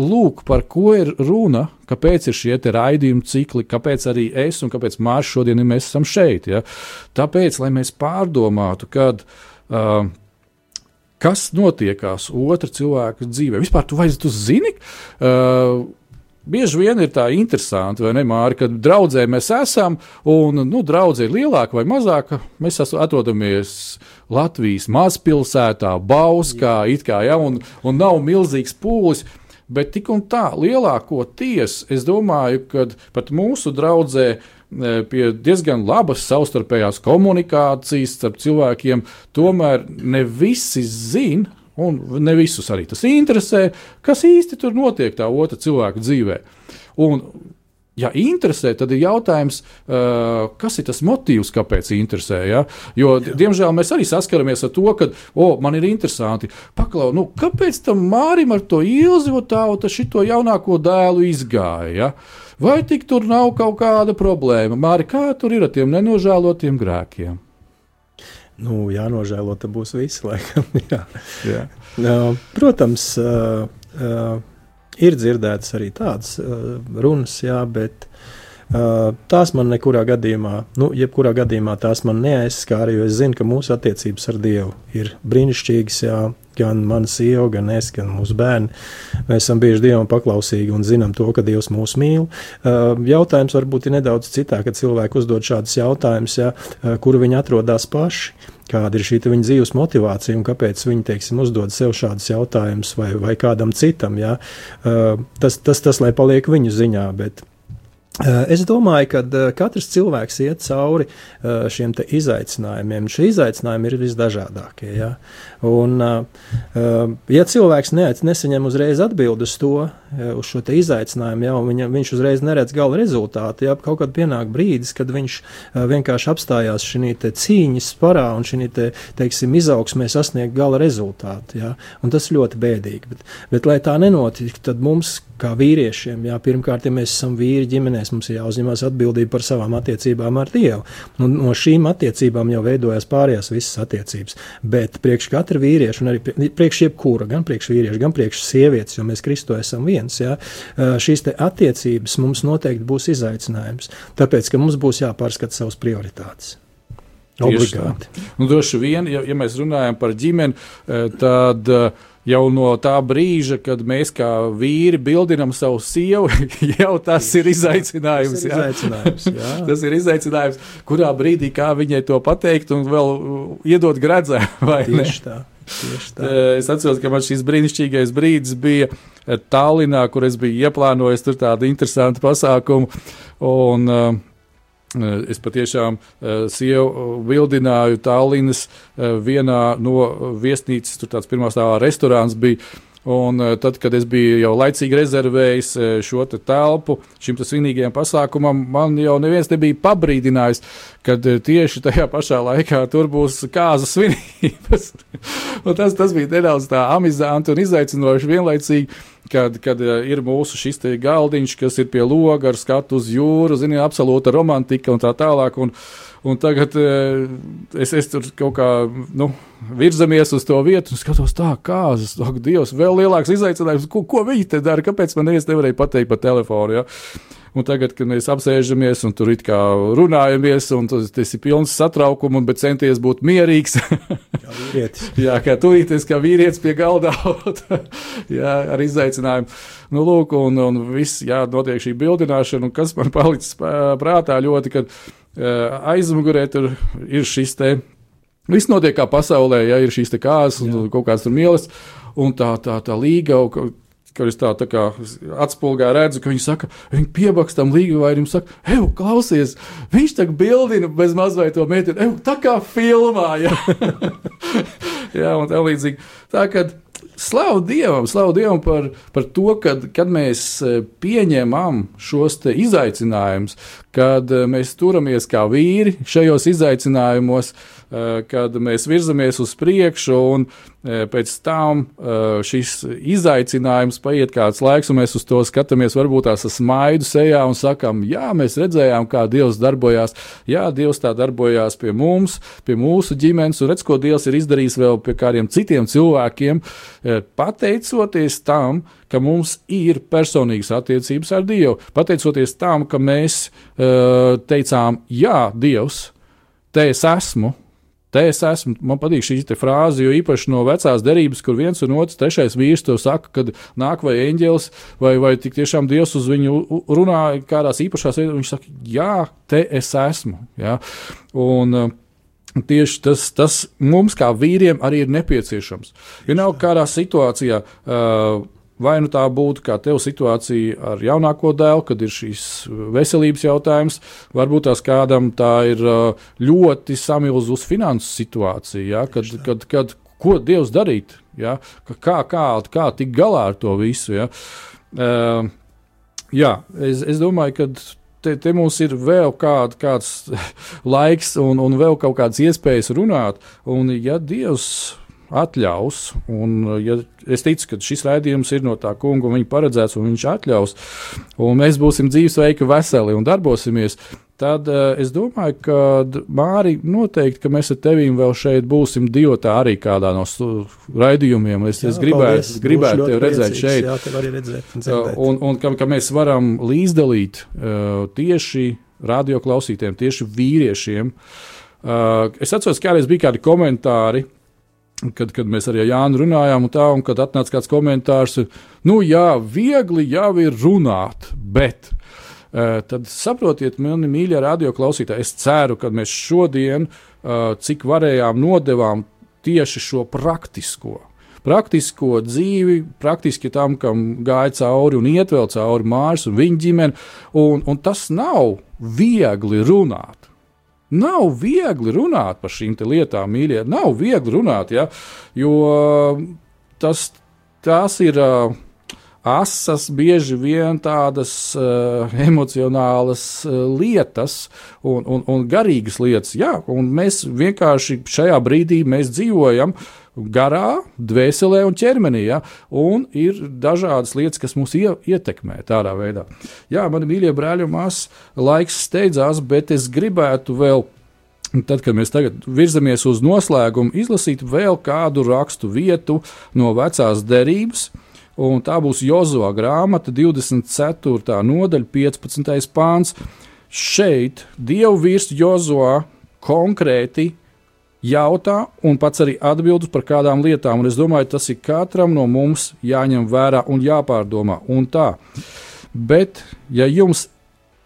lūk, par ko ir runa, kāpēc ir šie raidījumi cikli, kāpēc arī es un kāpēc Mārcis šodien mēs esam šeit. Ja? Tāpēc, lai mēs pārdomātu, kad, uh, kas notiekās otra cilvēka dzīvē. Vispār tu, vai, tu zini? Uh, Bieži vien ir tā interesanti, vai ne, Mārka, kad draudzē mēs esam, un nu, draudzē ir lielāka vai mazāka. Mēs atrodamies Latvijas mazpilsētā, Bauskā, kā, ja, un, un nav milzīgs pūlis. Bet tik un tā, lielākoties es domāju, ka pat mūsu draudzē e, pie diezgan labas savstarpējās komunikācijas starp cilvēkiem, tomēr ne visi zina Un ne visus arī tas interesē, kas īsti tur notiek tā otra cilvēka dzīvē. Un, ja interesē, tad ir jautājums, uh, kas ir tas motīvs, kāpēc interesē. Ja? Jo, Jā. diemžēl, mēs arī saskaramies ar to, ka, oh, man ir interesanti, paklau, nu, kāpēc tam Mārim ar to ilzi tādu šito jaunāko dēlu izgāja. Ja? Vai tik tur nav kaut kāda problēma? Māri, kā tur ir ar tiem nenožēlotiem grēkiem? Nu, jānožēlo, tad būs viss, laikam. Jā. Jā. Protams, uh, uh, ir dzirdētas arī tādas uh, runas, jā, bet uh, tās man nekurā gadījumā, nu, jebkurā gadījumā tās man neaizskāra, jo es zinu, ka mūsu attiecības ar Dievu ir brīnišķīgas, jā, gan mana sieva, gan es, gan mūsu bērni. Mēs esam bijuši Dievam paklausīgi un zinām to, ka Dievs mūs mīl. Uh, jautājums varbūt ir nedaudz citā, kad cilvēki uzdod šādus jautājumus, ja, kur viņi atrodas paši. Kāda ir šī viņa dzīves motivācija un kāpēc viņi teiksim, uzdod sev šādus jautājumus vai, vai kādam citam? Ja? Tas, tas, tas, lai paliek viņu ziņā. Bet, es domāju, ka eh, katrs cilvēks iet cauri eh, šiem izaicinājumiem. Šie izaicinājumi ir visdažādākie. Ja? Un, ja cilvēks nesaņem uzreiz atbildi uz to, uz šo izaicinājumu, jau viņa, viņš uzreiz neredz gala rezultātu, ja kaut kad pienāk brīdis, kad viņš vienkārši apstājās šī cīņas parā un šī te, teiksim, izaugsmē sasniegt gala rezultātu. Ja? Tas ļoti bēdīgi. Bet, bet lai tā nenotiktu, tad mums kā vīriešiem. Jā, pirmkārt, ja mēs esam vīri ģimenēs, mums ir jāuzņemas atbildība par savām attiecībām ar Dievu. Un no šīm attiecībām jau veidojas pārējās visas attiecības. Bet priekš katra vīrieša, un arī priekš jebkura, gan priekš vīrieša, gan priekš sievietes, jo mēs Kristo esam viens, jā, šīs attiecības mums noteikti būs izaicinājums. Tāpēc, ka mums būs jāpārskata savas prioritātes. Obligāti. Nu, droši vien, ja, ja mēs runājam par ģimeni, tad uh, jau no tā brīža, kad mēs kā vīri bildinam savu sievu, jau tas ir izaicinājums. Tas ir izaicinājums, jā. tas ir izaicinājums kurā brīdī kā viņai to pateikt un vēl iedot gredzē. Tieši. Tieši tā. Es atceros, ka man šis brīnišķīgais brīdis bija Tallinā, kur es biju ieplānojis tur tādu interesantu pasākumu. Un, uh, Eh, es patiešām uh, sievu vildināju Tallinas uh, vienā no viesnīcas, tur tāds pirmā stāvā restorāns bija. Un tad, kad es biju jau laicīgi rezervējis šo te telpu šim svinīgajam pasākumam, man jau neviens nebija pabrīdinājis, ka tieši tajā pašā laikā tur būs kāzas svinības. tas, tas bija nedaudz tā amizanti un izaicinoši vienlaicīgi kad, kad eh, ir mūsu šis galdiņš, kas ir pie loga ar skatu uz jūru, zini, absolūta romantika un tā tālāk. Un, un tagad eh, es, es tur kaut kā nu, virzamies uz to vietu un skatos, tā kāzas, ak, Dievs, vēl lielāks izaicinājums, ko, ko viņi te dara, kāpēc man neviens nevarēja pateikt pa telefonu. Ja? Un tagad, kad mēs apsēžamies un tur it kā runājamies, un tas, tas ir pilns satraukuma, bet centies būt mierīgs. kā vīrietis. jā, kā turīties kā vīrietis pie galda, jā, ar izaicinājumu. Nu, lūk, un, un viss, jā, notiek šī bildināšana, un kas man palicis prātā ļoti, kad aizmugurē tur ir šis te. Viss notiek kā pasaulē, ja ir šīs kāzas un jā. kaut tur mīlestības, un tā, tā, tā līga, Kad es tā, tā atspulgā redzu, ka viņi saka, viņi piebaks tam līgavairim, saka, ej, klausies, viņš tā bildina bez mazliet to meiteni, ej, tā kā filmā, jā. jā, un tā līdzīgi. Tā, kad slavu Dievam, slavu Dievam par, par to, kad, kad mēs e, pieņemam šos izaicinājumus, kad e, mēs turamies kā vīri šajos izaicinājumos, e, kad mēs virzamies uz priekšu un pēc tam šis izaicinājums paiet kāds laiks, un mēs uz to skatāmies varbūt tās ar smaidu sejā un sakam, jā, mēs redzējām, kā Dievs darbojās, jā, Dievs tā darbojās pie mums, pie mūsu ģimenes, un redz, ko Dievs ir izdarījis vēl pie kādiem citiem cilvēkiem, pateicoties tam, ka mums ir personīgas attiecības ar Dievu, pateicoties tam, ka mēs uh, teicām, jā, Dievs, te es esmu. Te es esmu, man patīk šī frāze, jo īpaši no vecās derības, kur viens un otrs, trešais vīrs to saka, kad nāk vai eņģēlis, vai, vai tik tiešām Dievs uz viņu runā kādās īpašās vietās, viņš saka, jā, te es esmu. Ja? Un, uh, Tieši tas, tas mums, kā vīriem, arī ir nepieciešams. Ja nav kādā situācijā, vai nu tā būtu kā tev situācija ar jaunāko dēlu, kad ir šīs veselības jautājums, varbūt tās kādam tā ir ļoti samilzus finansu situācija, ja, kad, kad, kad ko Dievs darīt, ja, kā, kā, kā tikt galā ar to visu. Ja. Uh, jā, es, es domāju, ka te, te mums ir vēl kād, kāds laiks un, un vēl kaut kādas iespējas runāt. Un, ja Dievs atļaus, un ja es ticu, ka šis raidījums ir no tā kunga, un viņa paredzēts, un viņš atļaus, un mēs būsim dzīvesveiki, veseli un darbosimies, tad uh, es domāju, ka Māri noteikti, ka mēs ar tevīm vēl šeit būsim divotā arī kādā no raidījumiem. Es, jā, es gribētu, paldies, gribētu tevi redzēt šeit. Jā, tev arī redzēt. Un, uh, un, un ka, ka mēs varam līdzdalīt uh, tieši radioklausītājiem, tieši vīriešiem. Uh, es atceros, kādreiz bija kādi komentāri, kad, kad mēs arī ar Jānu runājām, un tā, un kad atnāca kāds komentārs, nu jā, viegli jau ir runāt, bet uh, tad saprotiet, mani mīļie radioklausītāji, es ceru, ka mēs šodien, uh, cik varējām, nodevām tieši šo praktisko. Praktisko dzīvi, praktiski tam, kam gāja cauri un iet vēl cauri mājas un viņa ģimene, un, un tas nav viegli runāt. Nav viegli runāt par šīm lietām, mīļie. Nav viegli runāt, ja, jo tas, tas ir. Uh, asas, bieži vien tādas uh, emocionālas uh, lietas un, un, un garīgas lietas. Jā, un mēs vienkārši šajā brīdī dzīvojam garā, dvēselē un ķermenī. Ja? Un ir dažādas lietas, kas mūs ie, ietekmē tādā veidā. Jā, mani mīļie brāļi māsas, laiks steidzās, bet es gribētu vēl. Tad, kad mēs tagad virzamies uz noslēgumu, izlasīt vēl kādu rakstu vietu no vecās derības, un tā būs Jozua grāmata, 24. nodaļa, 15. pāns. Šeit Dieva vīrs Jozua konkrēti jautā un pats arī atbild par kādām lietām. Un es domāju, tas ir katram no mums jāņem vērā un jāpārdomā. Un tā. Bet, ja jums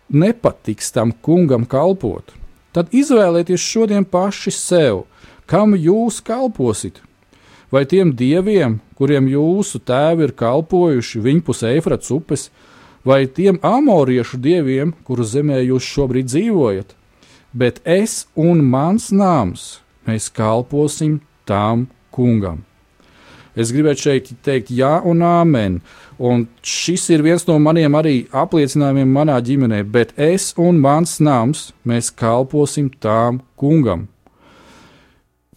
nepatiks tam kungam kalpot, tad izvēlieties šodien paši sev, kam jūs kalposit. Vai tiem dieviem, kuriem jūsu tēvi ir kalpojuši viņpus Eifrats upes, vai tiem amoriešu dieviem, kuru zemē jūs šobrīd dzīvojat? Bet es un mans nams mēs kalposim tām kungam. Es gribētu šeit teikt, jā, un amen. Un šis ir viens no maniem arī apliecinājumiem manā ģimenē, bet es un mans nams, mēs kalposim tām kungam.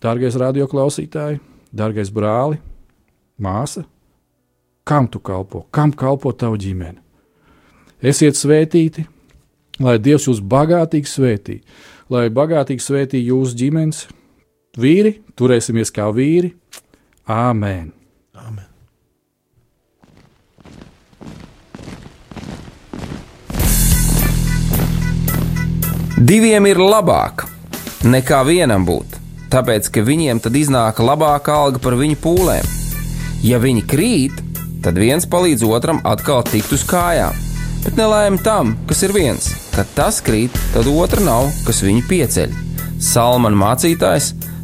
Dārgais radioklausītāji, dārgais brāli, māsa, kam tu kalpo, kam kalpo tavu ģimeni? Esiet svētīti, lai Dievs jūs bagātīgi svētī, lai bagātīgi svētī jūsu ģimenes, vīri, turēsimies kā vīri. Āmen! Amen. Diviem ir labāk nekā vienam būt, tāpēc ka viņiem tad iznāk labāka alga par viņu pūlēm. Ja viņi krīt, tad viens palīdz otram atkal tikt uz kājām. Bet nelēma tam, kas ir viens, kad tas krīt, tad otra nav, kas viņu pieceļ. Salmāna mācītājs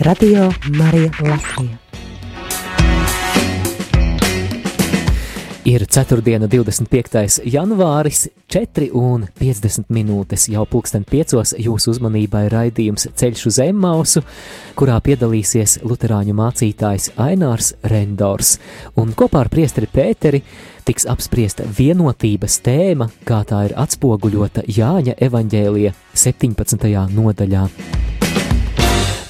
Radio Marija Latvija. Ir 4. 25. janvāris, 4,50 minūtes jau pulksten 5. Jūsu uzmanībai raidījums Ceļš uz Zemmausu, kurā piedalīsies Lutāņu mācītājs Ainārs Rendors. Un kopā ar priesteri Pēteri tiks apspriesta vienotības tēma, kā tā ir atspoguļota Jāņa evaņģēlija 17. nodaļā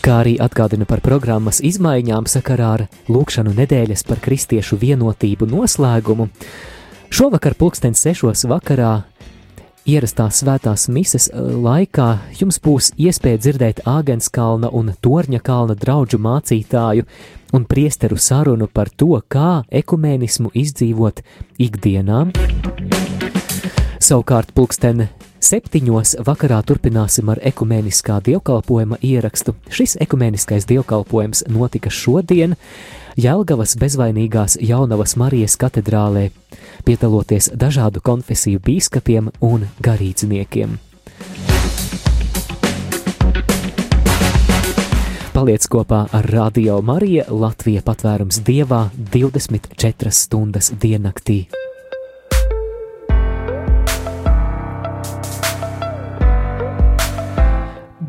kā arī atgādina par programmas izmaiņām sakarā ar Lūkšanu nedēļas par kristiešu vienotību noslēgumu. Šovakar, pulksten sešos vakarā, ierastās svētās mises eh, laikā jums būs iespēja dzirdēt Āgenskalna un Torņa kalna draugu mācītāju un priesteru sarunu par to, kā ekumēnismu izdzīvot ikdienā. Savukārt, pulksten Septiņos vakarā turpināsim ar ekumēniskā dievkalpojuma ierakstu. Šis ekumēniskais dievkalpojums notika šodien Jelgavas bezvainīgās Jaunavas Marijas katedrālē, piedaloties dažādu konfesiju bīskapiem un garīdzniekiem. Paliec kopā ar Radio Mariju Latvijas patvērums dievā 24 stundas diennaktī.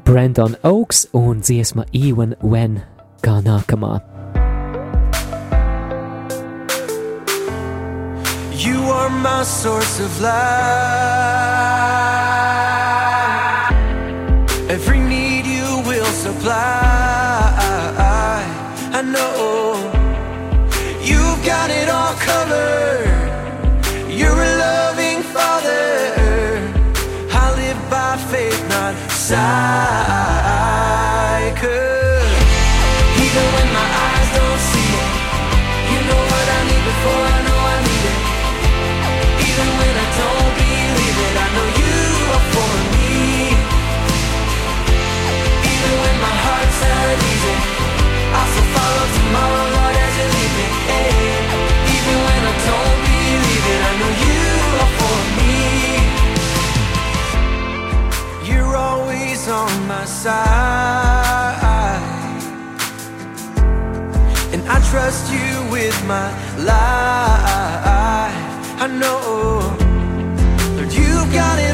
Brandon Oaks un dziesma Even When kā nākamā. You are my source of life. My side. And I trust you with my life. I know that you've got it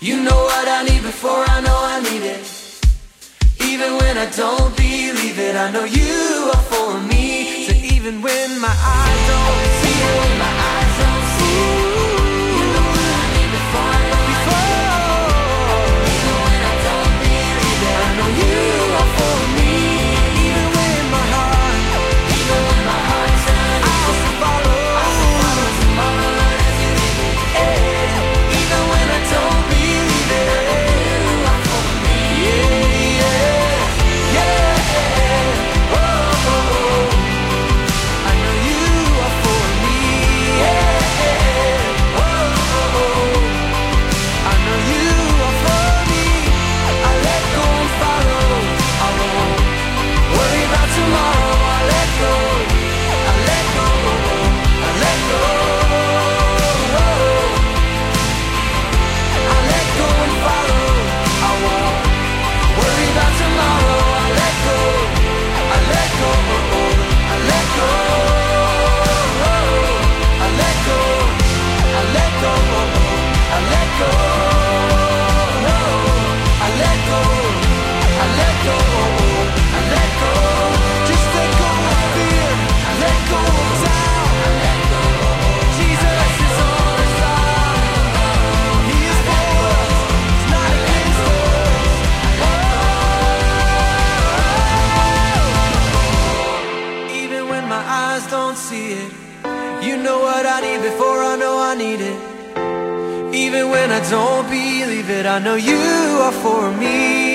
you know what I need before I know I need it. Even when I don't believe it, I know you are for me. So even when my eyes don't see it, when my eyes don't see it, Even when I don't believe it, I know you are for me.